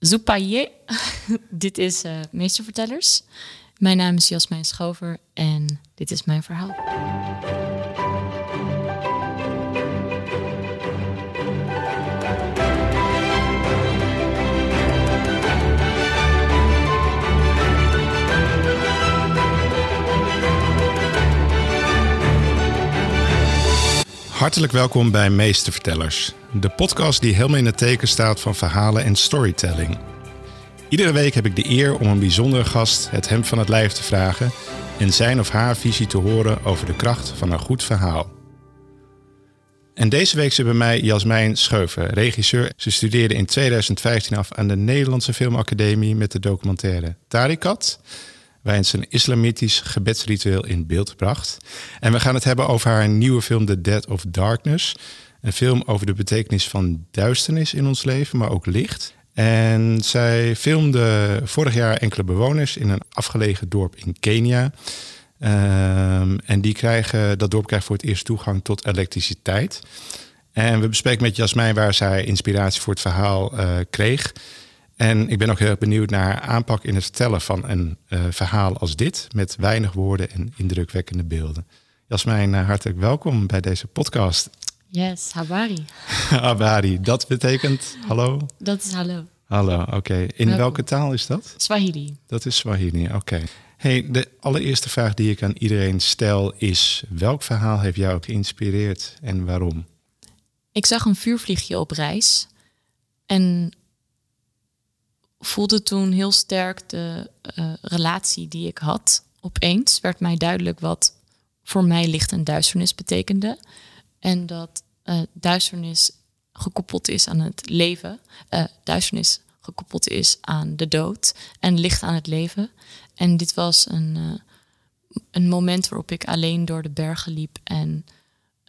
Zoepaye. dit is uh, Meestervertellers. Mijn naam is Jasmijn Schover en dit is mijn verhaal. Hartelijk welkom bij Meestervertellers, de podcast die helemaal in het teken staat van verhalen en storytelling. Iedere week heb ik de eer om een bijzondere gast het hem van het lijf te vragen en zijn of haar visie te horen over de kracht van een goed verhaal. En deze week zit bij mij Jasmijn Scheuven, regisseur. Ze studeerde in 2015 af aan de Nederlandse Filmacademie met de documentaire Tarikat waarin ze een islamitisch gebedsritueel in beeld bracht. En we gaan het hebben over haar nieuwe film The Dead of Darkness. Een film over de betekenis van duisternis in ons leven, maar ook licht. En zij filmde vorig jaar enkele bewoners in een afgelegen dorp in Kenia. Ehm, en die krijgen, dat dorp krijgt voor het eerst toegang tot elektriciteit. En we bespreken met Jasmijn waar zij inspiratie voor het verhaal uh, kreeg. En ik ben ook heel erg benieuwd naar aanpak in het vertellen van een uh, verhaal als dit, met weinig woorden en indrukwekkende beelden. Jasmijn, uh, hartelijk welkom bij deze podcast. Yes, habari. habari, dat betekent hallo? Dat is hallo. Hallo, oké. In welke taal is dat? Swahili. Dat is Swahili, oké. Hey, de allereerste vraag die ik aan iedereen stel is: welk verhaal heeft jou geïnspireerd en waarom? Ik zag een vuurvliegje op reis en voelde toen heel sterk de uh, relatie die ik had. Opeens werd mij duidelijk wat voor mij licht en duisternis betekende. En dat uh, duisternis gekoppeld is aan het leven. Uh, duisternis gekoppeld is aan de dood. En licht aan het leven. En dit was een, een moment waarop ik alleen door de bergen liep en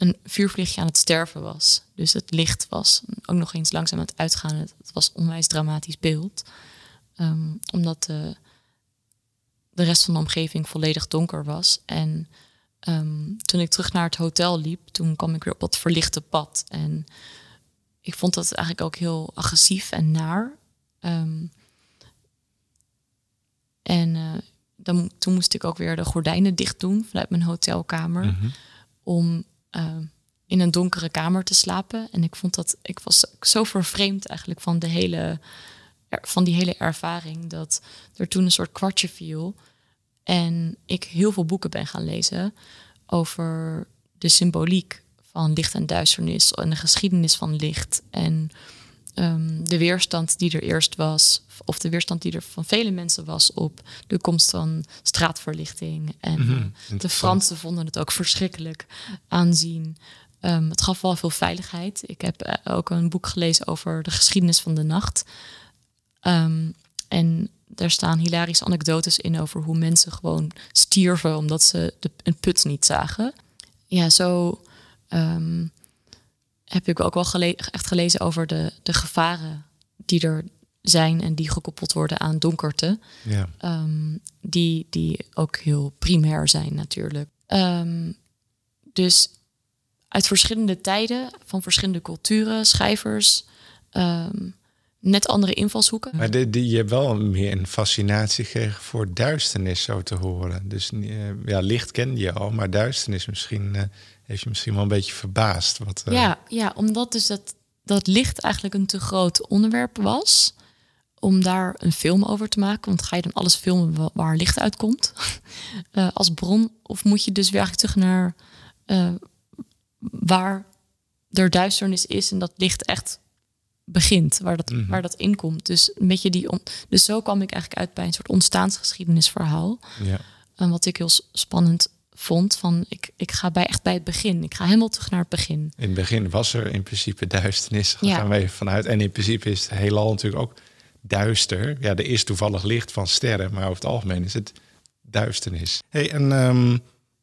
een vuurvliegje aan het sterven was. Dus het licht was ook nog eens langzaam aan het uitgaan. Het, was een onwijs dramatisch beeld. Um, omdat de, de rest van de omgeving volledig donker was. En um, toen ik terug naar het hotel liep, toen kwam ik weer op dat verlichte pad. En ik vond dat eigenlijk ook heel agressief en naar. Um, en uh, dan, toen moest ik ook weer de gordijnen dicht doen vanuit mijn hotelkamer. Mm -hmm. Om uh, in een donkere kamer te slapen. En ik vond dat ik was zo vervreemd eigenlijk van de hele van die hele ervaring dat er toen een soort kwartje viel. En ik heel veel boeken ben gaan lezen over de symboliek van licht en duisternis en de geschiedenis van licht. En um, de weerstand die er eerst was, of de weerstand die er van vele mensen was op de komst van straatverlichting. En mm -hmm, de Fransen vonden het ook verschrikkelijk aanzien. Um, het gaf wel veel veiligheid. Ik heb uh, ook een boek gelezen over de geschiedenis van de nacht. Um, en daar staan hilarische anekdotes in over hoe mensen gewoon stierven omdat ze de, een put niet zagen. Ja, zo um, heb ik ook wel gele echt gelezen over de, de gevaren die er zijn en die gekoppeld worden aan donkerte. Ja. Um, die, die ook heel primair zijn natuurlijk. dus uit verschillende tijden, van verschillende culturen, schrijvers net andere invalshoeken. Maar de, die, je hebt wel meer een fascinatie gekregen voor duisternis, zo te horen. Dus uh, ja, licht kende je al, maar duisternis misschien uh, heeft je misschien wel een beetje verbaasd. Wat, uh... ja, ja, omdat dus dat, dat licht eigenlijk een te groot onderwerp was om daar een film over te maken. Want ga je dan alles filmen waar licht uitkomt als bron? Of moet je dus weer eigenlijk terug naar waar er duisternis is en dat licht echt begint, waar dat, mm waar dat in komt. Dus, een beetje die dus zo kwam ik eigenlijk uit bij een soort ontstaansgeschiedenisverhaal. Ja. En wat ik heel spannend vond, van ik, ik ga bij, echt bij het begin. Ik ga helemaal terug naar het begin. In het begin was er in principe duisternis, ja. gaan we even vanuit. En in principe is het heelal natuurlijk ook duister. Ja, er is toevallig licht van sterren, maar over het algemeen is het duisternis. Hey, en um,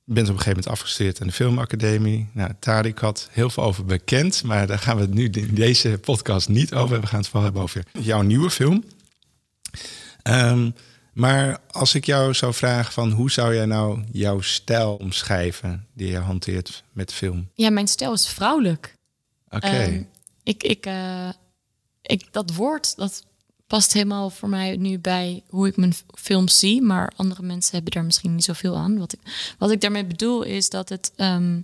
bent op een gegeven moment afgestudeerd aan de filmacademie. Nou, Tariq had heel veel over bekend, maar daar gaan we het nu in deze podcast niet over. We gaan het vooral hebben over jouw nieuwe film. Um, maar als ik jou zou vragen van hoe zou jij nou jouw stijl omschrijven die je hanteert met film? Ja, mijn stijl is vrouwelijk. Oké. Okay. Um, ik, ik, uh, ik, dat woord, dat past helemaal voor mij nu bij hoe ik mijn films zie. Maar andere mensen hebben daar misschien niet zoveel aan. Wat ik, wat ik daarmee bedoel is dat het ehm,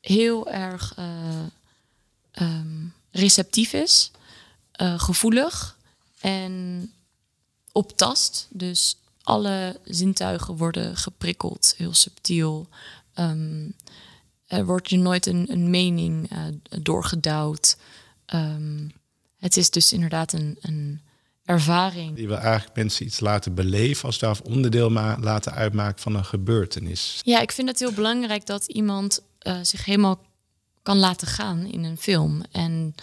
heel erg uh, um, receptief is, uh, gevoelig en op tast. Dus alle zintuigen worden geprikkeld, heel subtiel. Um, er wordt je nooit een, een mening uh, doorgedouwd. Het is dus inderdaad een, een ervaring. Die wil eigenlijk mensen iets laten beleven als daar onderdeel ma laten uitmaken van een gebeurtenis. Ja, ik vind het heel belangrijk dat iemand uh, zich helemaal kan laten gaan in een film. En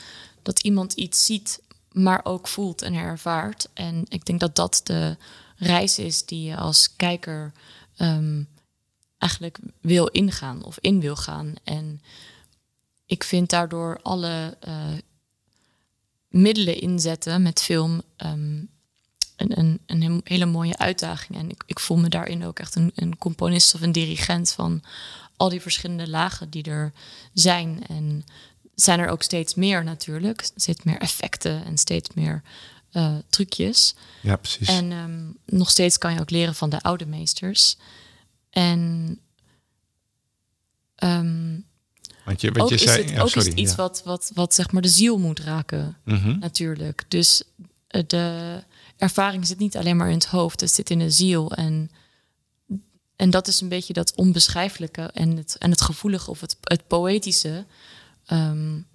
dat iemand iets ziet, maar ook voelt en ervaart. En ik denk dat dat de reis is die je als kijker um, eigenlijk wil ingaan of in wil gaan. En ik vind daardoor alle uh, middelen inzetten met film um, een, een, een, hele mooie uitdaging. En ik, ik voel me daarin ook echt een, een componist of een dirigent van al die verschillende lagen die er zijn. En zijn er ook steeds meer natuurlijk. Steeds meer effecten en steeds meer uh, trucjes. Ja, precies. En um, nog steeds kan je ook leren van de oude meesters. En um, want je, want je zei, is het, ook sorry, is iets ja. wat, wat, wat zeg maar de ziel moet raken, mm -hmm. natuurlijk. Dus uh, de ervaring zit niet alleen maar in het hoofd, het zit in de ziel. En, en dat is een beetje dat onbeschrijfelijke en het, en het gevoelige of het, het poëtische. Um,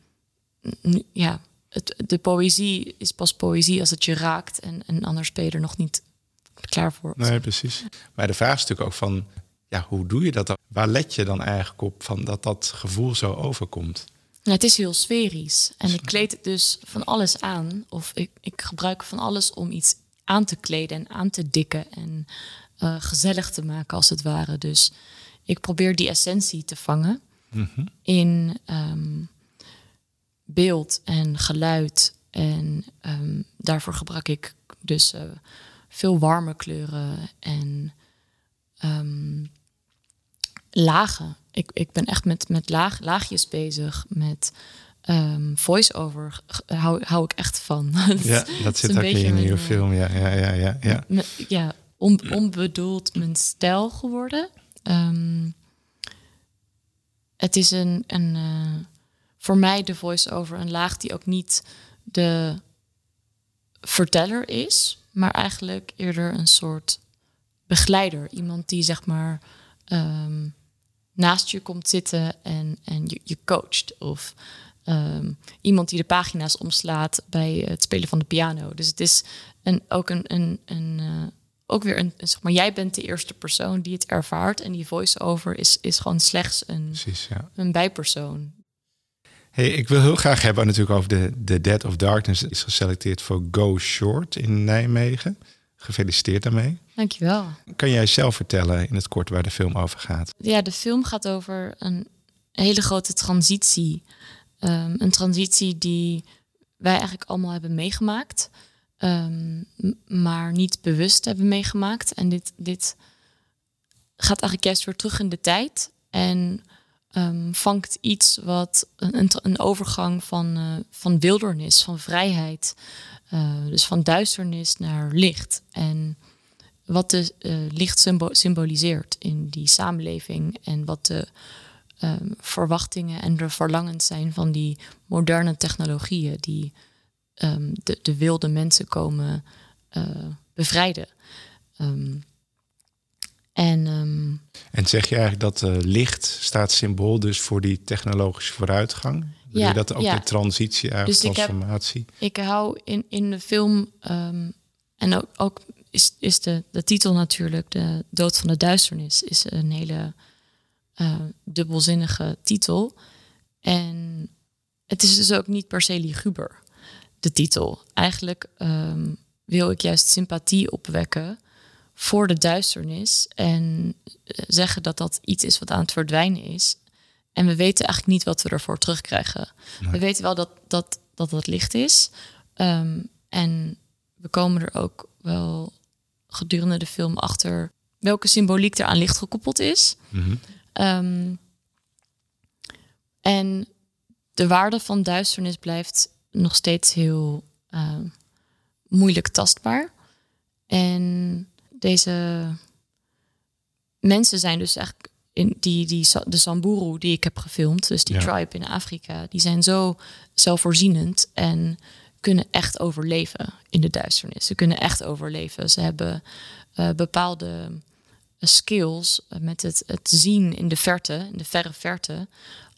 ja, het, de poëzie is pas poëzie als het je raakt en, en anders ben je er nog niet klaar voor. Nee, precies. Maar de vraag is natuurlijk ook van, ja, hoe doe je dat dan? Waar let je dan eigenlijk op van dat dat gevoel zo overkomt? Het is heel sferisch. En ik kleed het dus van alles aan. Of ik, ik gebruik van alles om iets aan te kleden en aan te dikken. En uh, gezellig te maken, als het ware. Dus ik probeer die essentie te vangen mm -hmm. in um, beeld en geluid. En um, daarvoor gebruik ik dus uh, veel warme kleuren en um, lagen. Ik, ik ben echt met, met laag, laagjes bezig, met um, voice-over hou, hou ik echt van. ja, dat zit ook in je film. Ja, ja, ja, ja. Ja, me, ja on, onbedoeld mijn stijl geworden. Um, het is een, een uh, voor mij de voice-over een laag die ook niet de verteller is, maar eigenlijk eerder een soort begeleider. Iemand die zeg maar um, naast je komt zitten en, en je, je coacht. Of um, iemand die de pagina's omslaat bij het spelen van de piano. Dus het is een, ook een, een, een uh, ook weer een, zeg maar, jij bent de eerste persoon die het ervaart. En die voice-over is, is gewoon slechts een, Precies, ja. een bijpersoon. Hey, ik wil heel graag hebben natuurlijk over de, de Dead of Darkness. is geselecteerd voor Go Short in Nijmegen. Gefeliciteerd daarmee. Dankjewel. Kan jij zelf vertellen in het kort waar de film over gaat? Ja, de film gaat over een hele grote transitie. Um, een transitie die wij eigenlijk allemaal hebben meegemaakt, um, maar niet bewust hebben meegemaakt. En dit, dit gaat eigenlijk juist weer terug in de tijd en um, vangt iets wat een, een overgang van, uh, van wildernis, van vrijheid, uh, dus van duisternis naar licht. En wat de uh, licht symbo symboliseert in die samenleving en wat de um, verwachtingen en de verlangens zijn van die moderne technologieën die um, de, de, wilde mensen komen bevrijden. Um, en, en zeg je eigenlijk dat uh, licht staat symbool dus voor die technologische vooruitgang? Ja, je dat ook ja. de transitie, eigenlijk dus transformatie? Ik, heb, ik hou in, in de film en ook, ook is, is de, de titel natuurlijk, De Dood van de Duisternis, is een hele uh, dubbelzinnige titel. En het is dus ook niet per se liguber, de titel. Eigenlijk um, wil ik juist sympathie opwekken voor de duisternis en eh, zeggen dat dat iets is wat aan het verdwijnen is. En we weten eigenlijk niet wat we ervoor terugkrijgen. Nee. We weten wel dat dat, dat, dat licht is. Um, en we komen er ook wel gedurende de film achter welke symboliek er aan licht gekoppeld is. Mm -hmm. um, en de waarde van duisternis blijft nog steeds heel uh, moeilijk tastbaar. En deze mensen zijn dus eigenlijk in die, die, de Samburu die ik heb gefilmd, dus die tribe in Afrika, die zijn zo zelfvoorzienend en kunnen echt overleven in de duisternis. Ze kunnen echt overleven. Ze hebben uh, bepaalde skills met het, het zien in de verte, in de verre verte,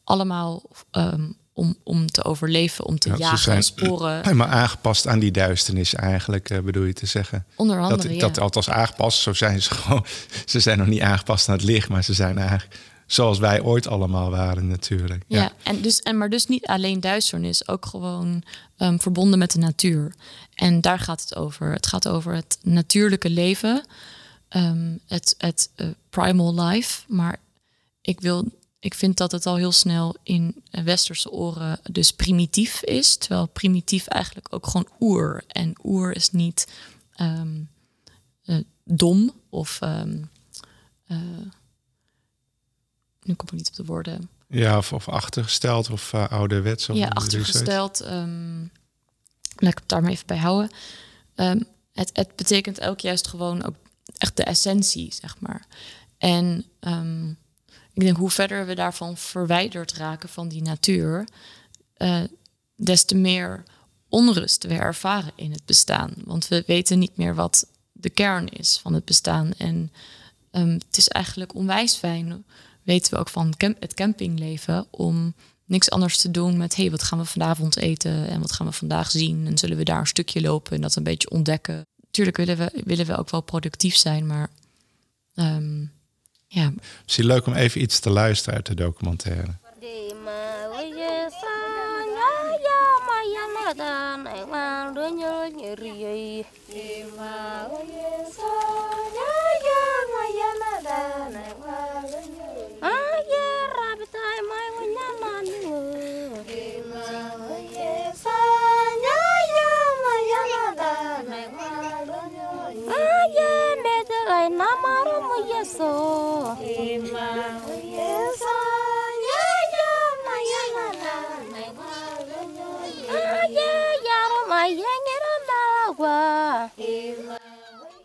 allemaal um, om, om te overleven, om te ja, jagen, zijn sporen. Helemaal aangepast aan die duisternis eigenlijk, uh, bedoel je te zeggen. Onder andere, dat, dat althans aangepast, zo zijn ze gewoon. Ze zijn nog niet aangepast aan het licht, maar ze zijn eigenlijk zoals wij ooit allemaal waren natuurlijk. Ja, en dus, en maar dus niet alleen duisternis, ook gewoon um, verbonden met de natuur. En daar gaat het over. Het gaat over het natuurlijke leven, um, het, het uh, primal life. Maar ik wil ik vind dat het al heel snel in westerse oren dus primitief is. Terwijl primitief eigenlijk ook gewoon oer. En oer is niet um, uh, dom of. Um, uh, nu kom ik niet op de woorden. Ja, of, of achtergesteld of uh, ouderwets. Of ja, achtergesteld. Um, laat ik het daar maar even bij houden. Het, het betekent ook juist gewoon ook echt de essentie, zeg maar. En ik denk hoe verder we daarvan verwijderd raken van die natuur, uh, des te meer onrust we ervaren in het bestaan. Want we weten niet meer wat de kern is van het bestaan. En um, het is eigenlijk onwijs fijn, weten we ook van het campingleven, om niks anders te doen met hey, wat gaan we vanavond eten en wat gaan we vandaag zien en zullen we daar een stukje lopen en dat een beetje ontdekken. Tuurlijk willen we, willen we ook wel productief zijn, maar um, ja. Misschien leuk om even iets te luisteren uit de documentaire.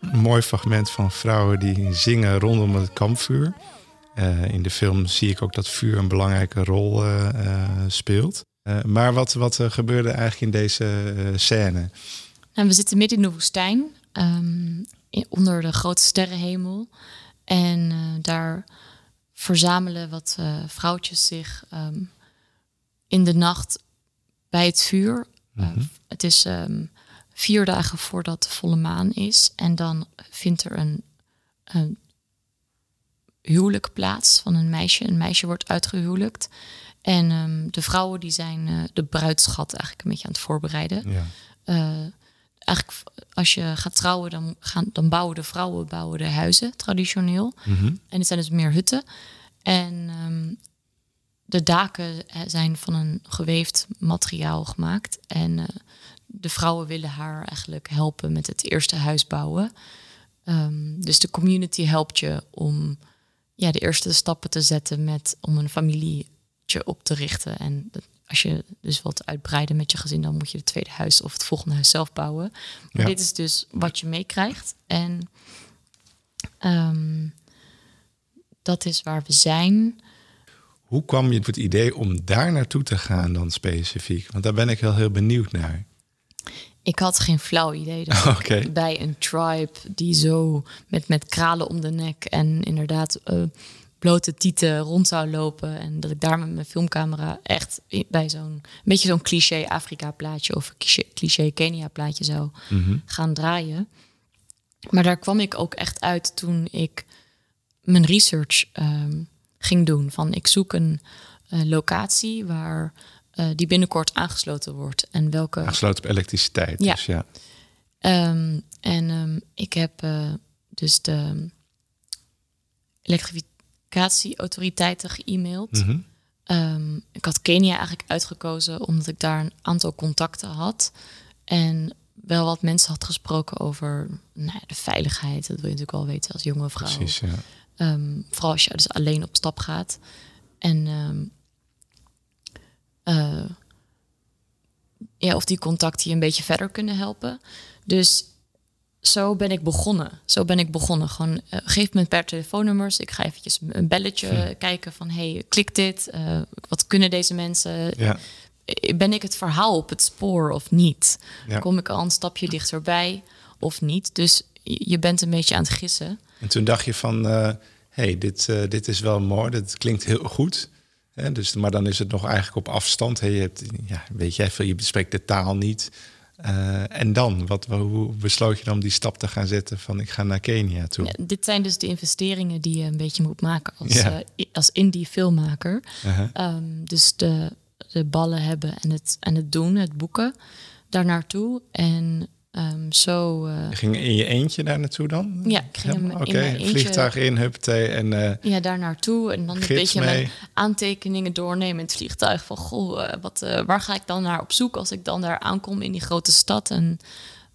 Een mooi fragment van vrouwen die zingen rondom het kampvuur. Uh, in de film zie ik ook dat vuur een belangrijke rol uh, uh, speelt. maar wat, wat gebeurde eigenlijk in deze scène? Nou, we zitten midden in de woestijn, um, in, onder de grote sterrenhemel. En daar verzamelen wat vrouwtjes zich um, in de nacht bij het vuur. -hmm. het is um, vier dagen voordat de volle maan is. En dan vindt er een, een huwelijk plaats van een meisje. Een meisje wordt uitgehuwelijkt. En um, de vrouwen die zijn de bruidschat eigenlijk een beetje aan het voorbereiden. Ja. Eigenlijk als je gaat trouwen, dan, gaan, dan bouwen de vrouwen bouwen de huizen traditioneel. Mm -hmm. En het zijn dus meer hutten. En um, de daken eh, zijn van een geweefd materiaal gemaakt. En uh, de vrouwen willen haar eigenlijk helpen met het eerste huis bouwen. Um, dus de community helpt je om ja, de eerste stappen te zetten met om een familietje op te richten. En als je dus wilt uitbreiden met je gezin, dan moet je het tweede huis of het volgende huis zelf bouwen. Maar dit is dus wat je meekrijgt. En um, dat is waar we zijn. Hoe kwam je op het idee om daar naartoe te gaan dan specifiek? Want daar ben ik heel, heel benieuwd naar. Ik had geen flauw idee dat okay. bij een tribe die zo met, met kralen om de nek en inderdaad uh, blote tieten rond zou lopen. En dat ik daar met mijn filmcamera echt bij zo'n beetje zo'n cliché Afrika plaatje of cliché, cliché Kenia plaatje zou mm -hmm. gaan draaien. Maar daar kwam ik ook echt uit toen ik mijn research um, ging doen. Van ik zoek een uh, locatie waar uh, die binnenkort aangesloten wordt. En welke... Aangesloten op elektriciteit. Ja. Dus ja. Um, en um, ik heb uh, dus de elektrificatieautoriteiten ge-mailed. Mm -hmm. um, ik had Kenia eigenlijk uitgekozen omdat ik daar een aantal contacten had. En wel wat mensen had gesproken over nou ja, de veiligheid. Dat wil je natuurlijk wel weten als jonge vrouw. Precies, ja. Um, vooral als je dus alleen op stap gaat. En um, uh, ja, of die contacten je een beetje verder kunnen helpen. Dus zo ben ik begonnen. Zo ben ik begonnen. Gewoon uh, geef me een paar telefoonnummers. Ik ga eventjes een belletje hm. kijken van hey, klik dit. Uh, wat kunnen deze mensen? Ja. Ben ik het verhaal op het spoor of niet? Kom ik al een stapje dichterbij of niet? Dus je bent een beetje aan het gissen. En toen dacht je van, uh, hey, dit, dit is wel mooi. Dit klinkt heel goed. Hè? Dus, maar dan is het nog eigenlijk op afstand. Hè? Je hebt, ja, weet jij veel, je bespreekt de taal niet. Uh, en dan, wat, hoe besloot je dan om die stap te gaan zetten van ik ga naar Kenia toe? Ja, dit zijn dus de investeringen die je een beetje moet maken als, ja. uh, als indie filmmaker. -huh. um, dus de, de ballen hebben en het, en het doen, het boeken daar naartoe. En Um, zo, uh, je ging in je eentje daar naartoe dan? Ja, ik ging Oké, okay. vliegtuig in, hupte en... Uh, ja, daar naartoe en dan een beetje mee. mijn aantekeningen doornemen in het vliegtuig. Van, goh, uh, wat, waar ga ik dan naar op zoek als ik dan daar aankom in die grote stad? En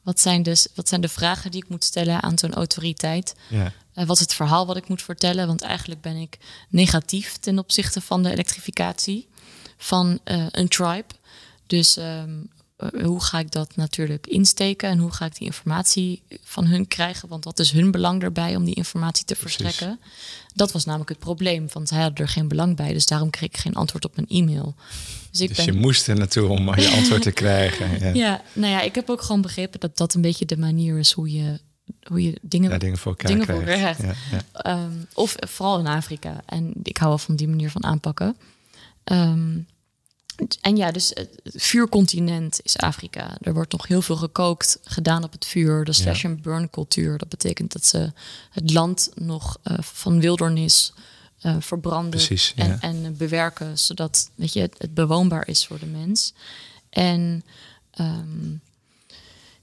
wat zijn, dus, wat zijn de vragen die ik moet stellen aan zo'n autoriteit? Ja. wat is het verhaal wat ik moet vertellen? Want eigenlijk ben ik negatief ten opzichte van de elektrificatie van een tribe. Dus um, eh, hoe ga ik dat natuurlijk insteken en hoe ga ik die informatie van hun krijgen? Want wat is hun belang erbij om die informatie te verstrekken? Dat was namelijk het probleem, want zij hadden er geen belang bij. Dus daarom kreeg ik geen antwoord op mijn e-mail. Dus, ik dus je moest er naartoe om je antwoord te krijgen. Ja. ja, nou ja, ik heb ook gewoon begrepen dat dat een beetje de manier is hoe je, hoe je dingen, ja, dingen voor elkaar dingen krijgt. Voor ja, um, of vooral in Afrika. En ik hou wel van die manier van aanpakken. Um, en ja, dus het vuurcontinent is Afrika. Er wordt nog heel veel gekookt, gedaan op het vuur. De slash and burn cultuur. Dat betekent dat ze het land nog uh, van wildernis uh, verbranden Precies, en, en bewerken, zodat weet je, het, het, bewoonbaar is voor de mens. En um,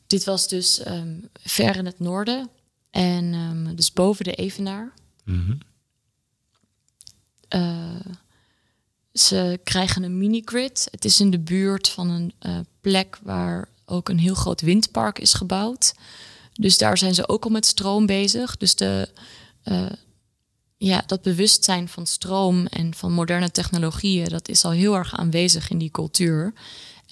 dit was dus um, ver in het noorden. En um, dus boven de Evenaar. Mm -hmm. uh, ze krijgen een mini-grid. Het is in de buurt van een uh, plek waar ook een heel groot windpark is gebouwd. Dus daar zijn ze ook al met stroom bezig. Dus de, uh, ja, dat bewustzijn van stroom en van moderne technologieën, dat is al heel erg aanwezig in die cultuur.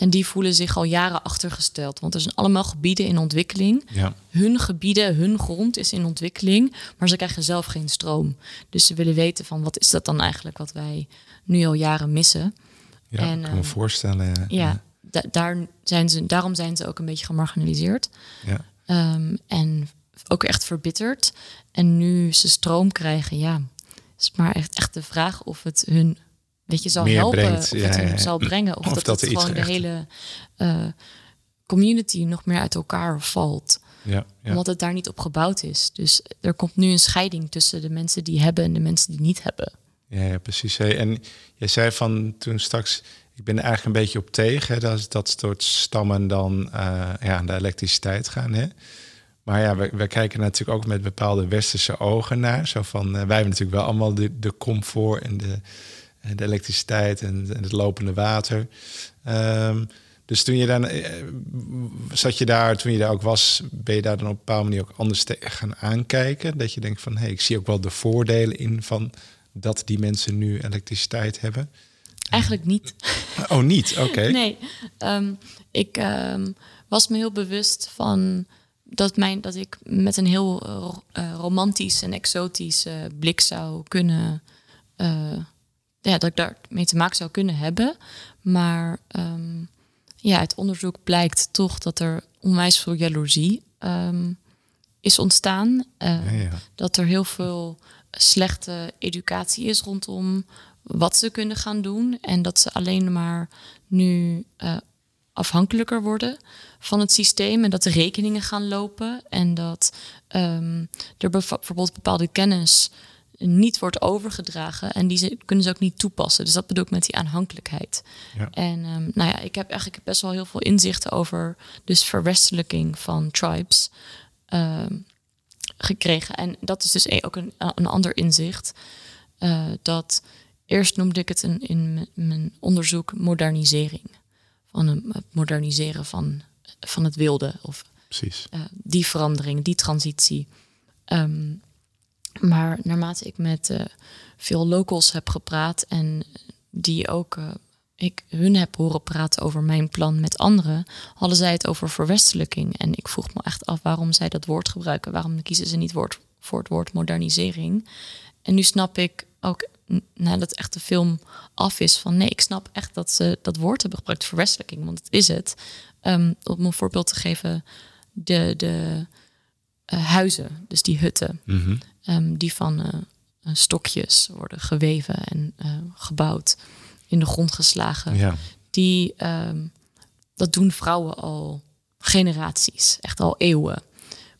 En die voelen zich al jaren achtergesteld. Want er zijn allemaal gebieden in ontwikkeling. Ja. Hun gebieden, hun grond is in ontwikkeling. Maar ze krijgen zelf geen stroom. Dus ze willen weten van wat is dat dan eigenlijk wat wij nu al jaren missen. Ja, en, kan me ehm, voorstellen. Ja, ja. daar zijn ze, daarom zijn ze ook een beetje gemarginaliseerd. Ja. Um, en ook echt verbitterd. En nu ze stroom krijgen, ja, is maar echt, echt de vraag of het hun weet je, zal helpen, brengt, of het ja, zal brengen, of, dat, dat het gewoon de hele uh, community nog meer uit elkaar valt. Ja, ja, Omdat het daar niet op gebouwd is. Dus er komt nu een scheiding tussen de mensen die hebben en de mensen die niet hebben. Ja, ja precies. En je zei van toen straks, ik ben er eigenlijk een beetje op tegen dat dat soort stammen dan uh, ja, aan de elektriciteit gaan. Hè? Maar ja, we, we, kijken natuurlijk ook met bepaalde westerse ogen naar. Zo van, uh, wij hebben natuurlijk wel allemaal de, de comfort en de, de elektriciteit en, en het lopende water. Um, dus toen je dan uh, zat je daar, toen je daar ook was, ben je daar dan op een bepaalde manier ook anders tegen gaan aankijken. Dat je denkt van hé, hey, ik zie ook wel de voordelen in van dat die mensen nu elektriciteit hebben? Eigenlijk niet. Oh, niet? Oké. nee, um, ik um, was me heel bewust van dat, mijn, dat ik met een heel uh, romantisch en exotisch uh, blik zou kunnen. Uh, ja, dat ik daar mee te maken zou kunnen hebben. Maar um, ja, uit onderzoek blijkt toch dat er onwijs veel jaloezie is ontstaan. Ja, ja. Dat er heel veel slechte educatie is rondom wat ze kunnen gaan doen. En dat ze alleen maar nu uh, afhankelijker worden van het systeem. En dat de rekeningen gaan lopen. En dat um, er bijvoorbeeld bepaalde kennis niet wordt overgedragen. En die ze, kunnen ze ook niet toepassen. Dus dat bedoel ik met die aanhankelijkheid. Ja. En um, nou ja, ik heb eigenlijk best wel heel veel inzichten over dus verwestelijking van tribes. Um, gekregen. En dat is dus ook een, een ander inzicht. Uh, dat eerst noemde ik het een, in mijn onderzoek modernisering. Van het moderniseren van, van het wilde. Of Precies. Uh, die verandering, die transitie. Um, maar naarmate ik met uh, veel locals heb gepraat en die ook ik hun heb horen praten over mijn plan met anderen, hadden zij het over verwestelijking. En ik vroeg me echt af waarom zij dat woord gebruiken. Waarom kiezen ze niet woord, voor het woord modernisering? En nu snap ik ook, nadat echt de film af is, van nee, ik snap echt dat ze dat woord hebben gebruikt, verwestelijking, want het is het. Um, om een voorbeeld te geven, de, de uh, huizen, dus die hutten, Mhm. Um, die van uh, stokjes worden geweven en uh, gebouwd, in de grond geslagen. Ja. Die, um, dat doen vrouwen al generaties, echt al eeuwen.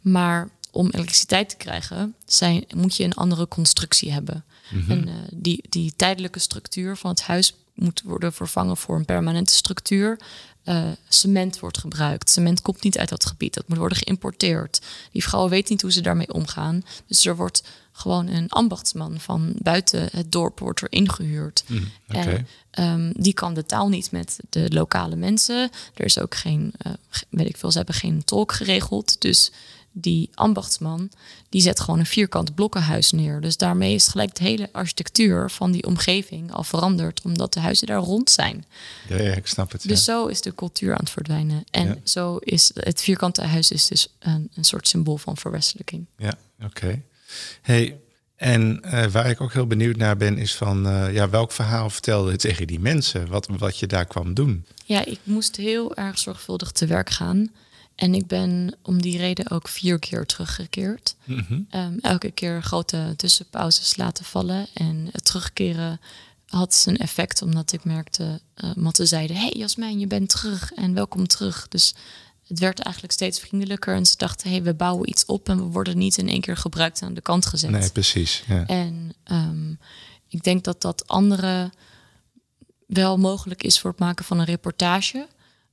Maar om elektriciteit te krijgen, zijn, moet je een andere constructie hebben. Mhm. En uh, die, die tijdelijke structuur van het huis moet worden vervangen voor een permanente structuur. Uh, cement wordt gebruikt. Cement komt niet uit dat gebied. Dat moet worden geïmporteerd. Die vrouwen weten niet hoe ze daarmee omgaan. Dus er wordt gewoon een ambachtsman van buiten het dorp wordt er ingehuurd. Mm, okay. En um, die kan de taal niet met de lokale mensen. Er is ook geen, uh, weet ik veel, ze hebben geen tolk geregeld. Dus die ambachtsman, die zet gewoon een vierkant blokkenhuis neer. Dus daarmee is gelijk de hele architectuur van die omgeving al veranderd, omdat de huizen daar rond zijn. Ja, ja ik snap het. Dus ja. zo is de cultuur aan het verdwijnen. En ja. zo is het vierkante huis is dus een, een soort symbool van verwestelijking. Ja, oké. Okay. Hey, en uh, waar ik ook heel benieuwd naar ben, is van uh, ja, welk verhaal vertelde het tegen die mensen? Wat, wat je daar kwam doen? Ja, ik moest heel erg zorgvuldig te werk gaan. En ik ben om die reden ook vier keer teruggekeerd. Mm -hmm. um, elke keer grote tussenpauzes laten vallen. En het terugkeren had zijn effect, omdat ik merkte, uh, Matte zeiden: Hey Jasmijn, je bent terug en welkom terug. Dus het werd eigenlijk steeds vriendelijker. En ze dachten: Hey, we bouwen iets op en we worden niet in één keer gebruikt en aan de kant gezet. Nee, precies. Ja. En um, ik denk dat dat andere wel mogelijk is voor het maken van een reportage.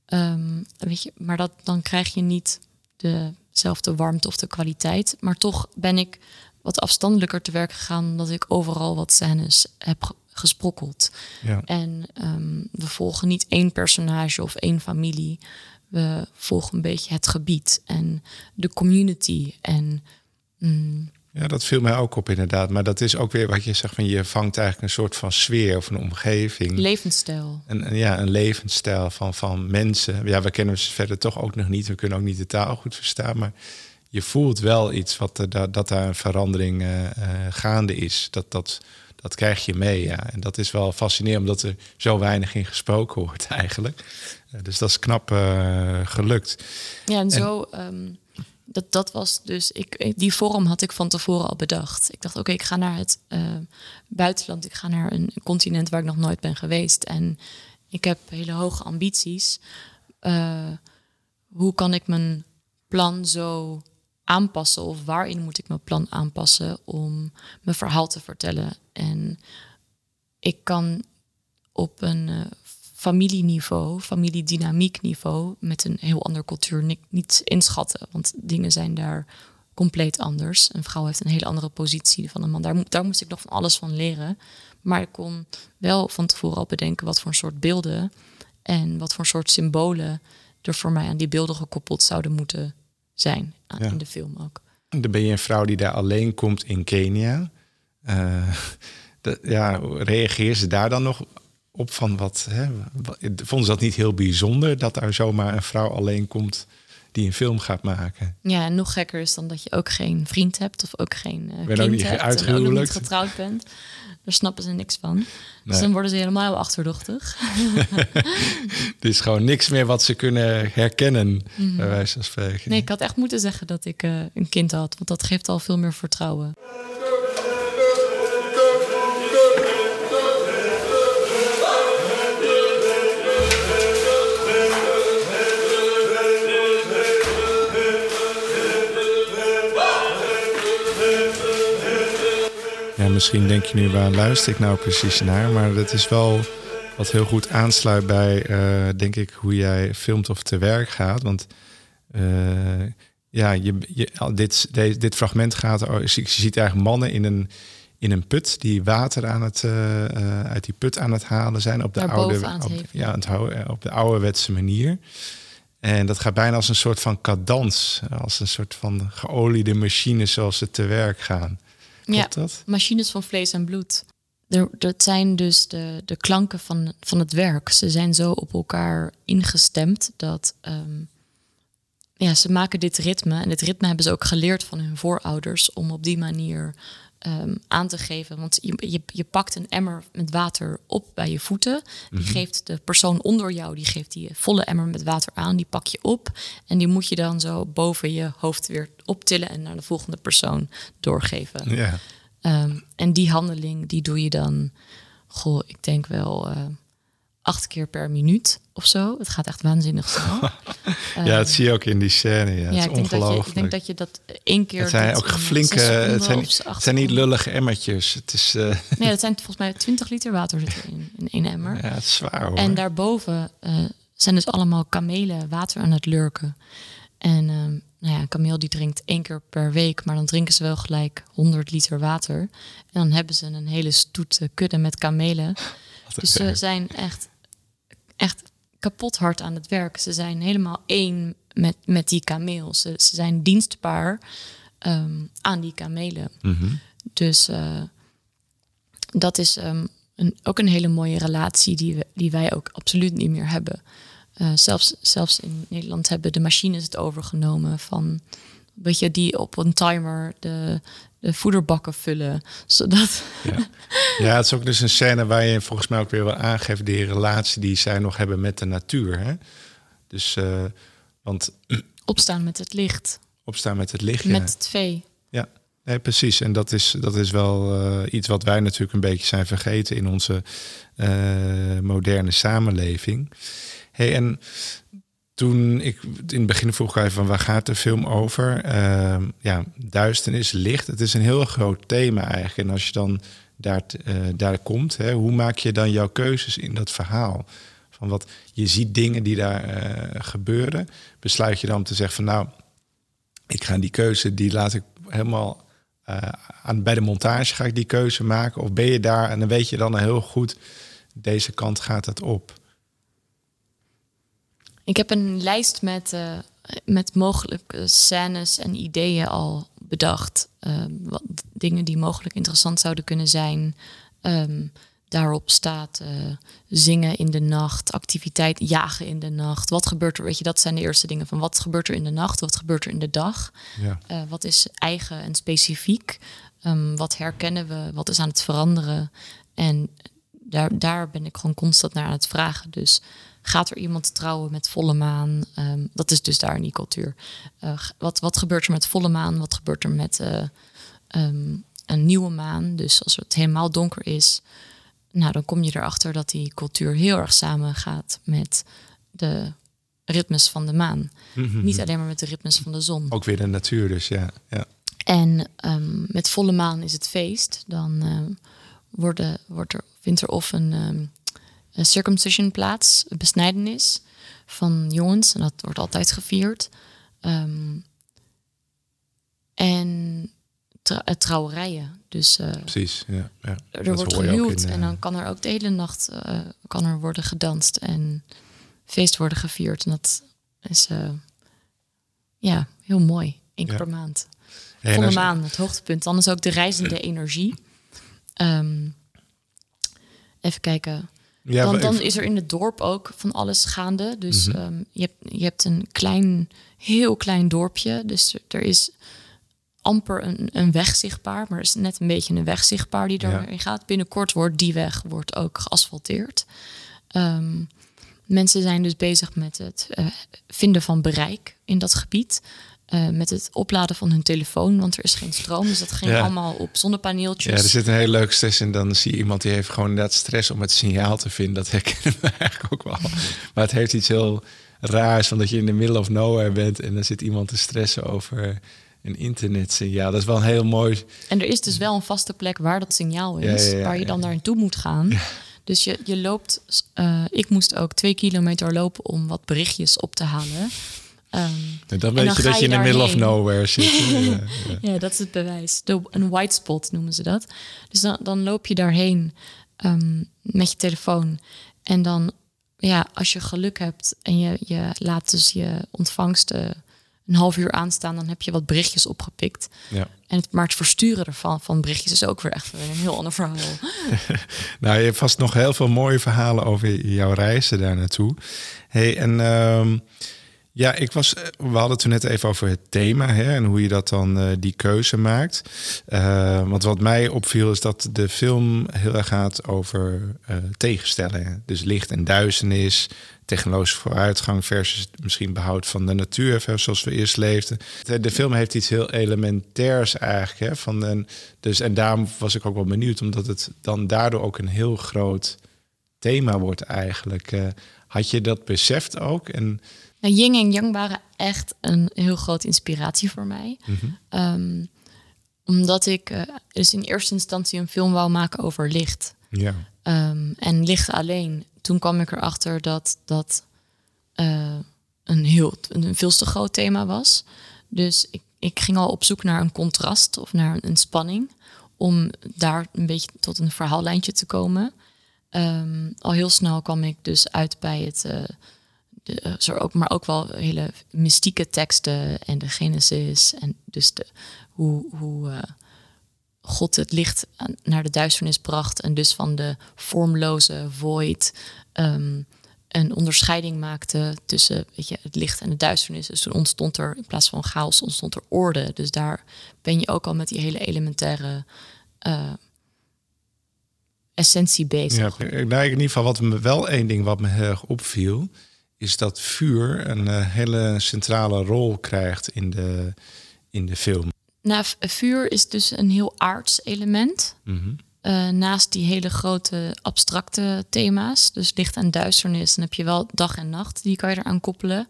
Um, weet je, maar dat, dan krijg je niet dezelfde warmte of de kwaliteit. Maar toch ben ik wat afstandelijker te werk gegaan, omdat ik overal wat scènes heb gesprokkeld. Ja. En um, we volgen niet één personage of één familie. We volgen een beetje het gebied en de community. En, mm, ja, dat viel mij ook op inderdaad. Maar dat is ook weer wat je zegt van je vangt eigenlijk een soort van sfeer of een omgeving. Levensstijl. En, ja, een levensstijl van, van mensen. Ja, we kennen ze verder toch ook nog niet. We kunnen ook niet de taal goed verstaan. Maar je voelt wel iets wat er, dat, dat daar een verandering uh, uh, gaande is. Dat, dat, dat krijg je mee. Ja. En dat is wel fascinerend, omdat er zo weinig in gesproken wordt eigenlijk. Uh, dus dat is knap gelukt. Ja, en zo. En, um, dat, dat was dus, ik, die vorm had ik van tevoren al bedacht. Ik dacht, oké, ik ga naar het uh, buitenland. Ik ga naar een continent waar ik nog nooit ben geweest. En ik heb hele hoge ambities. Uh, hoe kan ik mijn plan zo aanpassen? Of waarin moet ik mijn plan aanpassen om mijn verhaal te vertellen? En ik kan op een uh, familieniveau, familiedynamiekniveau, met een heel ander cultuur niet, niet inschatten. Want dingen zijn daar compleet anders. Een vrouw heeft een hele andere positie van een man. Daar, daar moest ik nog van alles van leren. Maar ik kon wel van tevoren al bedenken wat voor een soort beelden en wat voor soort symbolen er voor mij aan die beelden gekoppeld zouden moeten zijn. Ja. In de film ook. Dan ben je een vrouw die daar alleen komt in Kenia. Uh, de, ja, reageer ze daar dan nog op van wat, hè, vonden ze dat niet heel bijzonder dat daar zomaar een vrouw alleen komt die een film gaat maken? Ja, en nog gekker is dan dat je ook geen vriend hebt of ook geen uh, ben kind ook niet hebt en ook niet getrouwd bent. Daar snappen ze niks van. Nee. Dus dan worden ze helemaal achterdochtig. er is gewoon niks meer wat ze kunnen herkennen, mm -hmm. bij wijze van spreken. Nee, ik had echt moeten zeggen dat ik uh, een kind had, want dat geeft al veel meer vertrouwen. Ja, misschien denk je nu, waar luister ik nou precies naar? Maar dat is wel wat heel goed aansluit bij, uh, denk ik, hoe jij filmt of te werk gaat. Want uh, ja, je, je, dit, dit, dit fragment gaat, je ziet eigenlijk mannen in een, in een put die water aan het, uh, uit die put aan het halen zijn op de, oude, op, ja, op de ouderwetse manier. En dat gaat bijna als een soort van cadans, als een soort van geoliede machine zoals ze te werk gaan. Klopt ja, dat? machines van vlees en bloed. er, dat zijn dus de, de klanken van, van het werk. Ze zijn zo op elkaar ingestemd dat ehm, ja, ze maken dit ritme. En dit ritme hebben ze ook geleerd van hun voorouders om op die manier ehm, aan te geven. Want je, je, je pakt een emmer met water op bij je voeten. Die Mhm. geeft de persoon onder jou, die geeft die volle emmer met water aan. Die pak je op en die moet je dan zo boven je hoofd weer optillen en naar de volgende persoon doorgeven. Ehm, en die handeling, die doe je dan, goh, ik denk wel eh, acht keer per minuut of zo. Het gaat echt waanzinnig snel. ja, dat zie je ook in die scène. Ja, ja, het is ik denk, dat je, ik denk dat je dat één keer. het zijn ook in flinke, het zijn, het zijn niet lullige emmertjes. Het is, eh, Nee, dat zijn volgens mij 20 liter water zit erin, in één emmer. ja, het is zwaar hoor. En daarboven eh, zijn dus allemaal kamelen water aan het lurken. En ehm, nou ja, een kameel die drinkt één keer per week, maar dan drinken ze wel gelijk 100 liter water. En dan hebben ze een hele stoet eh, kudde met kamelen. Dus ze zijn echt, echt kapot hard aan het werk. Ze zijn helemaal één met, met die kameel. Ze, ze zijn dienstbaar ehm, aan die kamelen. Mhm. Dus eh, dat is ehm, een, ook een hele mooie relatie die, we, die wij ook absoluut niet meer hebben. Eh, zelfs, zelfs in Nederland hebben de machines het overgenomen van, weet je, die op een timer de, de voederbakken vullen. Zodat, Ja. ja, het is ook dus een scène waar je volgens mij ook weer wil aangeven die relatie die zij nog hebben met de natuur. Hè? Dus, eh, want opstaan met het licht, opstaan met het licht. met ja. het vee. Ja, nee, precies. En dat is, dat is wel eh, iets wat wij natuurlijk een beetje zijn vergeten in onze eh, moderne samenleving. Hey, en toen ik in het begin vroeg even van waar gaat de film over? Ehm, ja, duisternis, licht. Het is een heel groot thema eigenlijk. En als je dan daar, eh, daar komt, hè, hoe maak je dan jouw keuzes in dat verhaal? Van wat je ziet dingen die daar eh, gebeuren. Besluit je dan te zeggen van nou, ik ga die keuze, die laat ik helemaal eh, aan, bij de montage ga ik die keuze maken. Of ben je daar en dan weet je dan heel goed, deze kant gaat het op. Ik heb een lijst met, eh, met mogelijke scènes en ideeën al bedacht. Eh, wat, dingen die mogelijk interessant zouden kunnen zijn. Ehm, daarop staat eh, zingen in de nacht, activiteit jagen in de nacht. Wat gebeurt er? Weet je, dat zijn de eerste dingen van wat gebeurt er in de nacht, wat gebeurt er in de dag. Ja. Eh, wat is eigen en specifiek? Ehm, wat herkennen we? Wat is aan het veranderen? En daar, daar ben ik gewoon constant naar aan het vragen. Dus gaat er iemand trouwen met volle maan? Ehm, dat is dus daar in die cultuur. Eh, wat, wat gebeurt er met volle maan? Wat gebeurt er met eh, ehm, een nieuwe maan? Dus als het helemaal donker is, nou, dan kom je erachter dat die cultuur heel erg samengaat met de ritmes van de maan. Niet alleen maar met de ritmes van de zon. Ook weer de natuur dus, ja. ja. En ehm, met volle maan is het feest. Dan worden, wordt er, vindt er of een, een circumcision plaats, besnijdenis van jongens. En dat wordt altijd gevierd. Ehm, en eh, trouwerijen. Dus eh, Precies. Ja, ja. er Dat wordt gehuwd in, eh, en dan kan er ook de hele nacht eh, kan er worden gedanst en feest worden gevierd. En dat is eh, ja heel mooi. Eén keer Ja. per maand. en Volle maan, het hoogtepunt. Dan is ook de reizende energie. Ehm, even kijken. Ja, dan, is er in het dorp ook van alles gaande. Dus Mhm. ehm, je, hebt, je hebt een klein, heel klein dorpje. Dus er- is amper een, een weg zichtbaar. Maar er is net een beetje een weg zichtbaar die Ja. erin gaat. Binnenkort wordt die weg wordt ook geasfalteerd. Ehm, mensen zijn dus bezig met het eh, vinden van bereik in dat gebied. Eh, met het opladen van hun telefoon, want er is geen stroom. Dus dat ging Ja. allemaal op zonnepaneeltjes. Ja, er zit een hele leuke stress in. Dan zie je iemand die heeft gewoon inderdaad stress om het signaal te vinden. Dat herkennen we eigenlijk ook wel. Maar het heeft iets heel raars, van dat je in de middle of nowhere bent en dan zit iemand te stressen over een internetsignaal. Dat is wel een heel mooi. En er is dus wel een vaste plek waar dat signaal is, Ja, ja, ja, waar je dan naartoe moet gaan. Dus je, je loopt, eh, ik moest ook twee kilometer lopen om wat berichtjes op te halen. Ehm, Dan dan weet je dat je in de middle of nowhere zit. ja, ja. ja, dat is het bewijs. De, een white spot noemen ze dat. Dus dan, dan loop je daarheen ehm, met je telefoon. En dan, ja, als je geluk hebt en je, je laat dus je ontvangst eh, een half uur aanstaan, dan heb je wat berichtjes opgepikt. Ja. En het, maar het versturen ervan van berichtjes is ook weer echt een heel ander verhaal. nou, je hebt vast nog heel veel mooie verhalen over jouw reizen daar naartoe. Hey, en ehm, ja, ik was. We hadden toen net even over het thema hè, en hoe je dat dan uh, die keuze maakt. Uh, want wat mij opviel is dat de film heel erg gaat over uh, tegenstellingen. Dus licht en duisternis, technologische vooruitgang versus misschien behoud van de natuur, zoals we eerst leefden. De film heeft iets heel elementairs eigenlijk. Hè, van dus, en daarom was ik ook wel benieuwd, omdat het dan daardoor ook een heel groot thema wordt eigenlijk. had je dat beseft ook? En nou, Ying en Yang waren echt een heel grote inspiratie voor mij. Mm omdat ik uh, dus in eerste instantie een film wou maken over licht. Ja. Um, en licht alleen. Toen kwam ik erachter dat dat uh, een heel een veel te groot thema was. Dus ik, ik ging al op zoek naar een contrast of naar een spanning. Om daar een beetje tot een verhaallijntje te komen. Um, al heel snel kwam ik dus uit bij het. Uh, de, ook, maar ook wel hele mystieke teksten en de Genesis. En dus de, hoe, hoe uh, God het licht naar de duisternis bracht. En dus van de vormloze void um, een onderscheiding maakte tussen weet je, het licht en de duisternis. Dus toen ontstond er in plaats van chaos ontstond er orde. Dus daar ben je ook al met die hele elementaire uh, essentie bezig. Ja, nou, in ieder geval wat me wel één ding wat me heel erg opviel is dat vuur een uh, hele centrale rol krijgt in de, in de film. Nou, vuur is dus een heel aards element. Mm -hmm. uh, naast die hele grote abstracte thema's, dus licht en duisternis, dan heb je wel dag en nacht, die kan je eraan koppelen.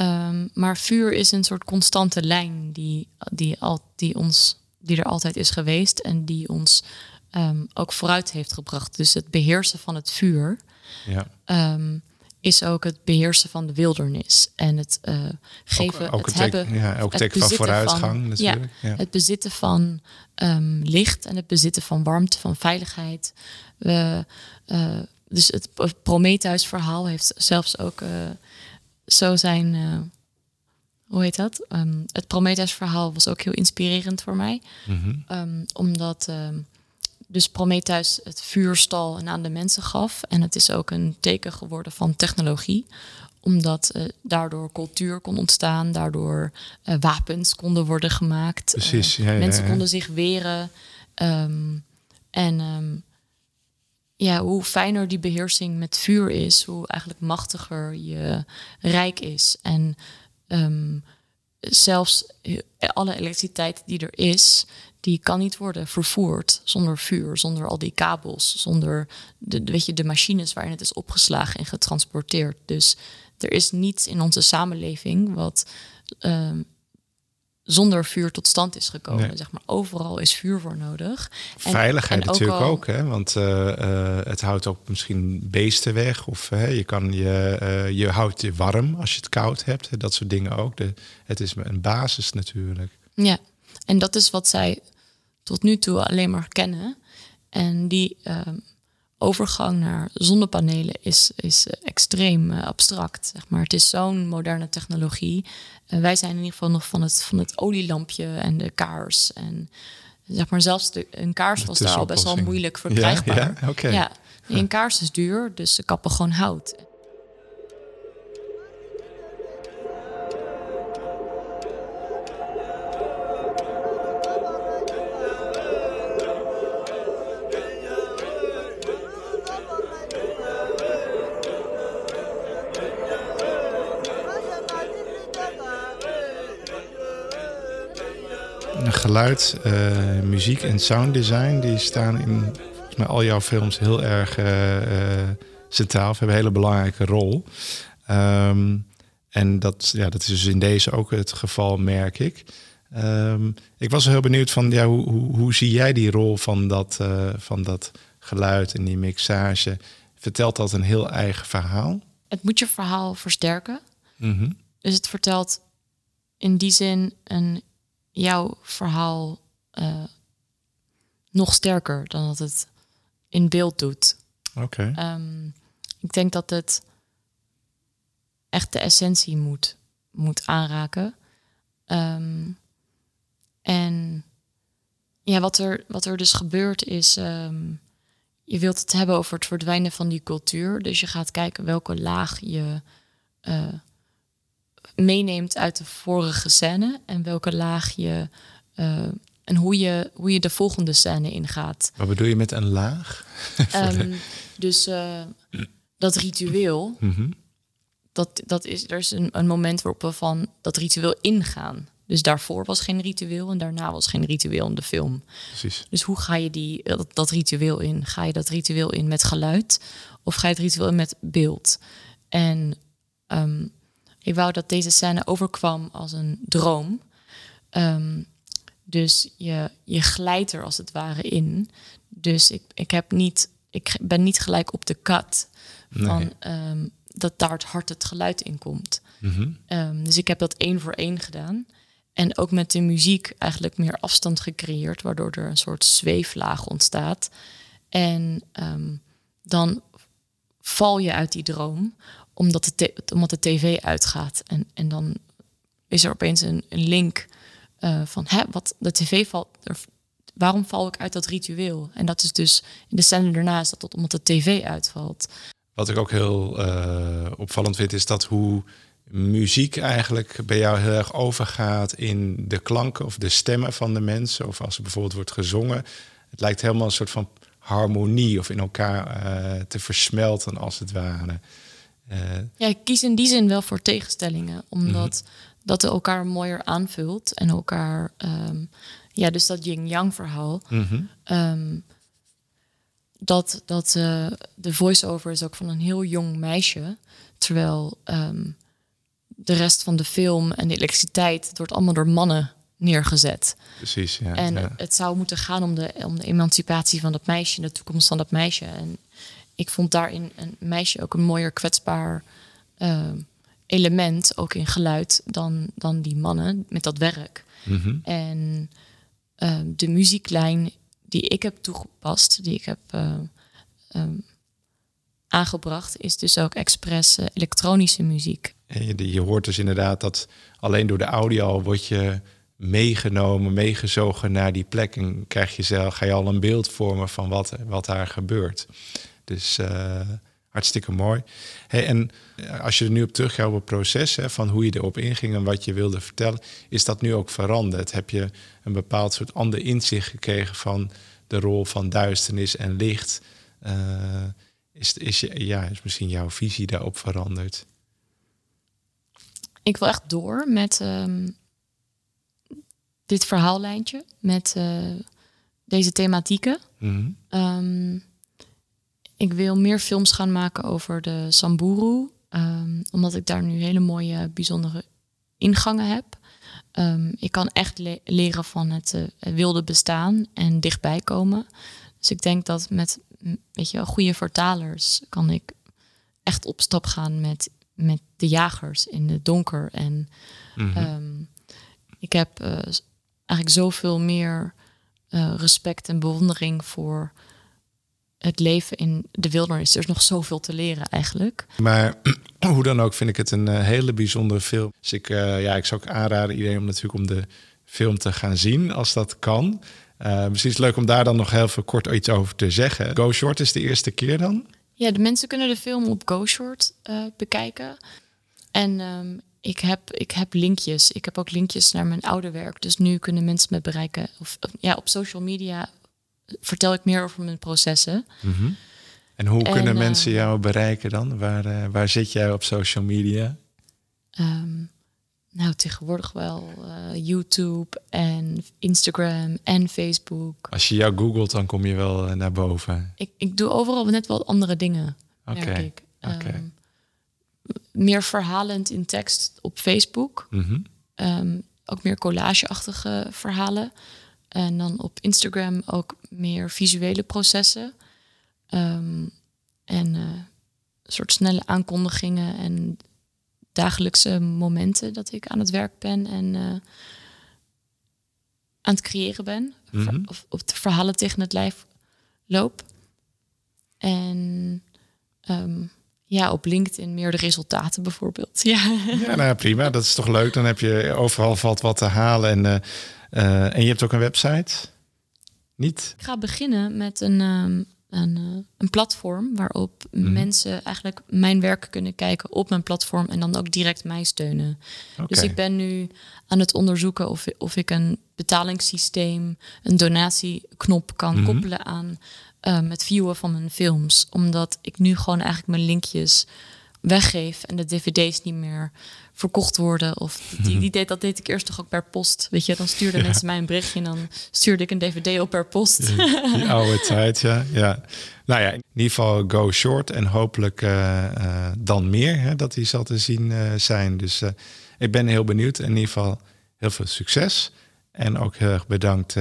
Um, maar vuur is een soort constante lijn die, die, al, die, ons, die er altijd is geweest en die ons um, ook vooruit heeft gebracht. Dus het beheersen van het vuur. Ja. Um, is ook het beheersen van de wildernis en het uh, geven, ook, ook het, het hebben, ja, ook teken van vooruitgang van, natuurlijk. Ja, ja, Het bezitten van um, licht en het bezitten van warmte, van veiligheid. We, uh, dus het Prometheus-verhaal heeft zelfs ook uh, zo zijn. hoe heet dat? Um, het Prometheus-verhaal was ook heel inspirerend voor mij, mm -hmm. um, omdat dus Prometheus het vuurstal en aan de mensen gaf. En het is ook een teken geworden van technologie omdat uh, daardoor cultuur kon ontstaan, daardoor uh, wapens konden worden gemaakt. Precies, ja, ja, mensen ja. konden zich weren. Um, en um, ja, hoe fijner die beheersing met vuur is, hoe eigenlijk machtiger je rijk is. En um, zelfs alle elektriciteit die er is, die kan niet worden vervoerd zonder vuur, zonder al die kabels, zonder de, weet je, de machines waarin het is opgeslagen en getransporteerd. Dus er is niets in onze samenleving wat uh, zonder vuur tot stand is gekomen. Nee. Zeg maar, overal is vuur voor nodig. Veiligheid en, en natuurlijk ook, al, ook, hè? want uh, uh, het houdt ook misschien beesten weg. Of uh, je, kan je, uh, je houdt je warm als je het koud hebt. Dat soort dingen ook. De, het is een basis natuurlijk. Ja, en dat is wat zij tot nu toe alleen maar kennen. En die uh, overgang naar zonnepanelen is, is extreem uh, abstract. Zeg maar. Het is zo'n moderne technologie. Uh, wij zijn in ieder geval nog van het, van het olielampje en de kaars. En zeg maar, zelfs de, een kaars was daar al best wel moeilijk verkrijgbaar. Ja, ja? Okay. ja. een kaars is duur, dus ze kappen gewoon hout. Geluid, uh, muziek en sounddesign... die staan in volgens mij al jouw films heel erg uh, uh, centraal. Of hebben een hele belangrijke rol. Um, en dat, ja, dat is dus in deze ook het geval, merk ik. Um, ik was heel benieuwd van, ja, hoe, hoe, hoe zie jij die rol van dat, van dat geluid en die mixage? Vertelt dat een heel eigen verhaal? Het moet je verhaal versterken. Mm -hmm. Dus het vertelt in die zin een jouw verhaal uh, nog sterker dan dat het in beeld doet. Oké. Okay. Um, ik denk dat het echt de essentie moet, moet aanraken. Ehm, en ja, wat er, wat er dus gebeurt is, ehm, je wilt het hebben over het verdwijnen van die cultuur. Dus je gaat kijken welke laag je uh, meeneemt uit de vorige scène en welke laag je uh, en hoe je, hoe je de volgende scène ingaat. Wat bedoel je met een laag? um, dus uh, dat ritueel, mm -hmm. dat, dat is, er is een, een moment waarop we van dat ritueel ingaan. Dus daarvoor was geen ritueel en daarna was geen ritueel in de film. Precies. Dus hoe ga je die, dat, dat ritueel in? Ga je dat ritueel in met geluid of ga je het ritueel in met beeld? En um, ik wou dat deze scène overkwam als een droom. Um, dus je, je glijdt er als het ware in. Dus ik, ik, heb niet, ik ben niet gelijk op de kat van um, dat daar het hart het geluid in komt. Mm -hmm. um, dus ik heb dat één voor één gedaan. En ook met de muziek eigenlijk meer afstand gecreëerd, waardoor er een soort zweeflaag ontstaat. En um, dan val je uit die droom, omdat de, omdat de tv uitgaat. En, en dan is er opeens een, link uh, van hè, wat de tv valt. Er, waarom val ik uit dat ritueel? En dat is dus in de scène daarna is dat omdat de tv uitvalt. Wat ik ook heel uh, opvallend vind, is dat hoe muziek eigenlijk bij jou heel erg overgaat in de klanken of de stemmen van de mensen. Of als er bijvoorbeeld wordt gezongen. Het lijkt helemaal een soort van harmonie of in elkaar uh, te versmelten als het ware. Uh, ja, ik kies in die zin wel voor tegenstellingen, omdat mm -hmm. dat elkaar mooier aanvult en elkaar, um, ja, dus dat yin-yang verhaal. Mm -hmm. um, dat dat uh, de voice-over is ook van een heel jong meisje, terwijl um, de rest van de film en de elektriciteit het wordt allemaal door mannen neergezet. Precies, ja. En ja. het zou moeten gaan om de, om de emancipatie van dat meisje, de toekomst van dat meisje. En ik vond daarin een meisje ook een mooier kwetsbaar uh, element, ook in geluid, dan, dan die mannen met dat werk. Mm -hmm. En uh, de muzieklijn die ik heb toegepast, die ik heb uh, um, aangebracht, is dus ook expres elektronische muziek. En je, je hoort dus inderdaad dat alleen door de audio word je meegenomen, meegezogen naar die plek. En krijg je zelf, ga je al een beeld vormen van wat, wat daar gebeurt. Dus hartstikke mooi. Hey, en als je er nu op teruggaat op het proces hè, van hoe je erop inging en wat je wilde vertellen, is dat nu ook veranderd? Heb je een bepaald soort ander inzicht gekregen van de rol van duisternis en licht? Uh, is, is, ja, is misschien jouw visie daarop veranderd? Ik wil echt door met um, dit verhaallijntje, met uh, deze thematieken. Mm -hmm. um, ik wil meer films gaan maken over de Samburu, um, omdat ik daar nu hele mooie, bijzondere ingangen heb. ik kan echt le leren van het, uh, het wilde bestaan en dichtbij komen. Dus ik denk dat met weet je, goede vertalers kan ik echt op stap gaan met met de jagers in het donker. En mm -hmm. um, ik heb uh, eigenlijk zoveel meer uh, respect en bewondering voor het leven in de wildernis. Er is nog zoveel te leren eigenlijk. Maar hoe dan ook vind ik het een uh, hele bijzondere film. Dus ik, ja, ik zou ook aanraden iedereen om natuurlijk om de film te gaan zien als dat kan. misschien is het leuk om daar dan nog heel veel kort iets over te zeggen. Go Short is de eerste keer dan? Ja, de mensen kunnen de film op GoShort uh, bekijken. En um, ik, heb, ik heb linkjes. Ik heb ook linkjes naar mijn oude werk. Dus nu kunnen mensen me bereiken. Of, ja, op social media vertel ik meer over mijn processen. Mm -hmm. En hoe en, kunnen mensen uh, jou bereiken dan? Waar, uh, waar zit jij op social media? Um, nou, tegenwoordig wel uh, YouTube en Instagram en Facebook. Als je jou googelt, dan kom je wel uh, naar boven. Ik, ik doe overal net wel andere dingen, Oké. Okay. Okay. Um, meer verhalend in tekst op Facebook. Mm -hmm. um, ook meer collageachtige verhalen. En dan op Instagram ook meer visuele processen. Um, en uh, een soort snelle aankondigingen en dagelijkse momenten dat ik aan het werk ben en uh, aan het creëren ben. Mm -hmm. Of, of de verhalen tegen het lijf loop. En um, ja, op LinkedIn meer de resultaten bijvoorbeeld. Ja, ja nou prima. Dat is toch leuk. Dan heb je overal valt wat te halen. En, uh, en je hebt ook een website? Niet? Ik ga beginnen met een, um, een, uh, een, platform waarop mm. mensen eigenlijk mijn werk kunnen kijken op mijn platform en dan ook direct mij steunen. Okay. Dus ik ben nu aan het onderzoeken of, of ik een betalingssysteem, een donatieknop kan mm. koppelen aan um, het viewen van mijn films. Omdat ik nu gewoon eigenlijk mijn linkjes weggeef en de dvd's niet meer verkocht worden. Of die, die deed, dat deed ik eerst toch ook per post. Weet je, dan stuurden mensen mij een berichtje en dan stuurde ik een dvd op per post. Die oude tijd, ja. ja. Nou ja, in ieder geval go short en hopelijk uh, uh, dan meer hè, dat die zal te zien uh, zijn. Dus ik ben heel benieuwd. In ieder geval heel veel succes. En ook heel erg bedankt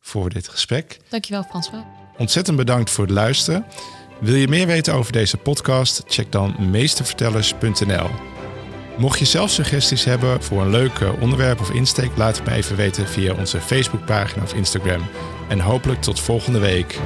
voor dit gesprek. Dankjewel, François. Ontzettend bedankt voor het luisteren. Wil je meer weten over deze podcast? Check dan meestervertellers.nl. Mocht je zelf suggesties hebben voor een leuk onderwerp of insteek, laat het me even weten via onze Facebookpagina of Instagram. En hopelijk tot volgende week.